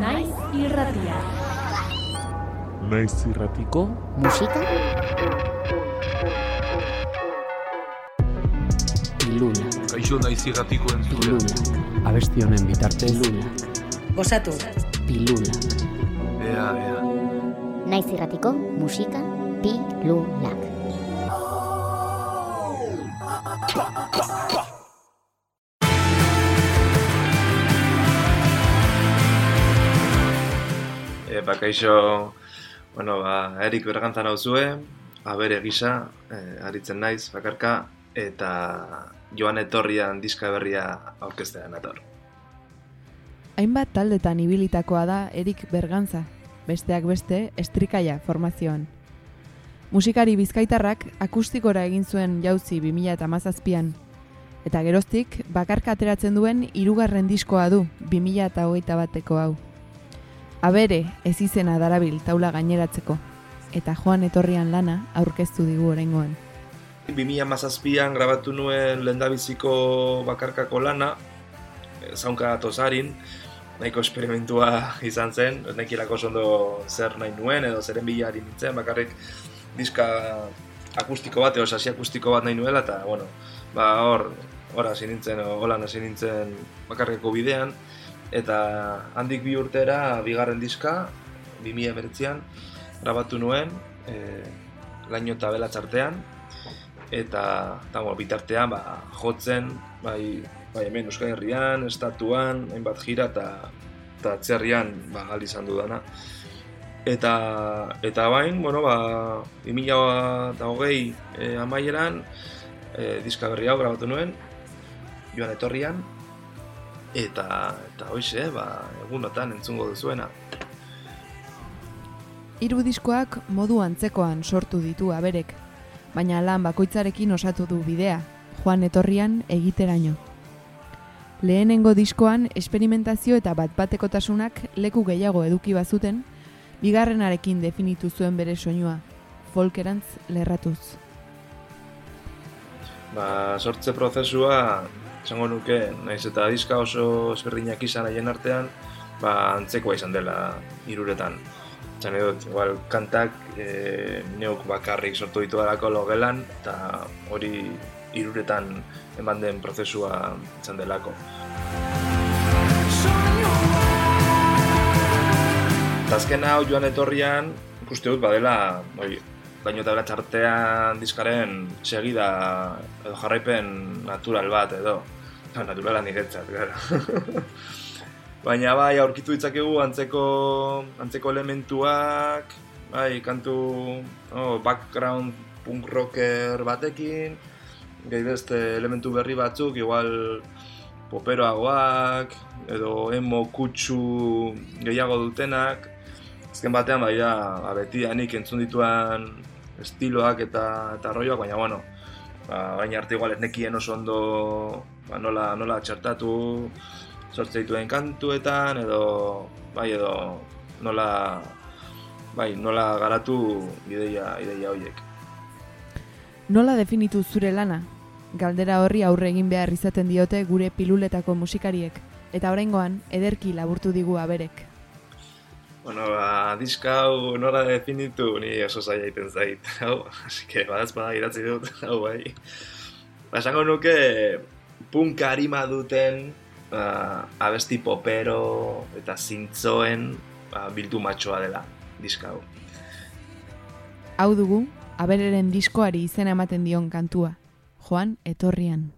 Naiz irratia. Naiz irratiko musika pilula Kaixo naiz irratiko entzule. pilula abesti honen bitartez pilula Gozatu. pilula Ea, ea. naiz irratiko musika pilulak E, ba, kaixo, bueno, ba, Erik bergantzan hau zuen, abere gisa, e, aritzen naiz, bakarka, eta joan etorrian diska berria aurkeztean ator. Hainbat taldetan ibilitakoa da Erik Bergantza, besteak beste estrikaia formazioan. Musikari bizkaitarrak akustikora egin zuen jauzi 2017an, eta geroztik bakarka ateratzen duen hirugarren diskoa du 2021 bateko hau. Abere ez izena darabil taula gaineratzeko, eta joan etorrian lana aurkeztu digu oraingoan. 2017an grabatu nuen lendabiziko bakarkako lana, zaunka tosarin, nahiko esperimentua izan zen, ez nekilako ondo zer nahi nuen, edo zeren bila ari nintzen, bakarrik diska akustiko bat, edo sasi akustiko bat nahi nuela, eta, bueno, ba, hor, hor hasi nintzen, holan hasi nintzen bakarkako bidean, eta handik bi urtera, bigarren diska, 2009an, grabatu nuen, e, laino eta belatxartean, eta, eta bueno, bitartean ba, jotzen, bai, bai hemen Euskal Herrian, estatuan, hainbat jira eta eta atzerrian ba, ahal izan dudana. Eta, eta bain, bueno, ba, 2008 e, amaieran e, diska berri hau grabatu nuen, joan etorrian, eta, eta hoize, ba, egunotan entzungo duzuena. Hiru diskoak modu antzekoan sortu ditu aberek, baina lan bakoitzarekin osatu du bidea, joan etorrian egiteraino. Lehenengo diskoan esperimentazio eta bat-batekotasunak leku gehiago eduki bazuten, bigarrenarekin definitu zuen bere soinua, folkerantz lerratuz. Ba, sortze prozesua, esango nuke, naiz eta diska oso ezberdinak izan haien artean, ba, antzekoa izan dela hiruretan. Txan edut, igual, kantak e, neuk bakarrik sortu ditu dalako logelan, eta hori hiruretan eman den prozesua izan delako. Eta azken hau joan etorrian, ikuste dut badela, oi, baino eta beratxartean diskaren segida edo jarraipen natural bat edo. Ja, naturala niretzat, gara. Baina bai, aurkitu ditzakegu antzeko, antzeko elementuak, bai, kantu oh, background punk rocker batekin, gehi beste elementu berri batzuk, igual poperoagoak, edo emo kutsu gehiago dutenak, azken batean bai da, ba, beti nik entzun dituan estiloak eta eta rolloak, baina bueno, ba, baina arte igual ez nekien oso ondo ba, nola, nola txertatu sortze dituen kantuetan edo bai edo nola bai, nola garatu ideia ideia horiek. Nola definitu zure lana? Galdera horri aurre egin behar izaten diote gure piluletako musikariek, eta oraingoan ederki laburtu digu aberek. Bueno, ba, diska hau nora definitu ni oso zaila egiten zait. Hau, así que badaz bada idatzi dut, hau bai. Ba, esango nuke punk harima duten ba, abesti popero eta zintzoen ba, bildu matxoa dela diska hau. Hau dugu, abereren diskoari izena ematen dion kantua, joan etorrian.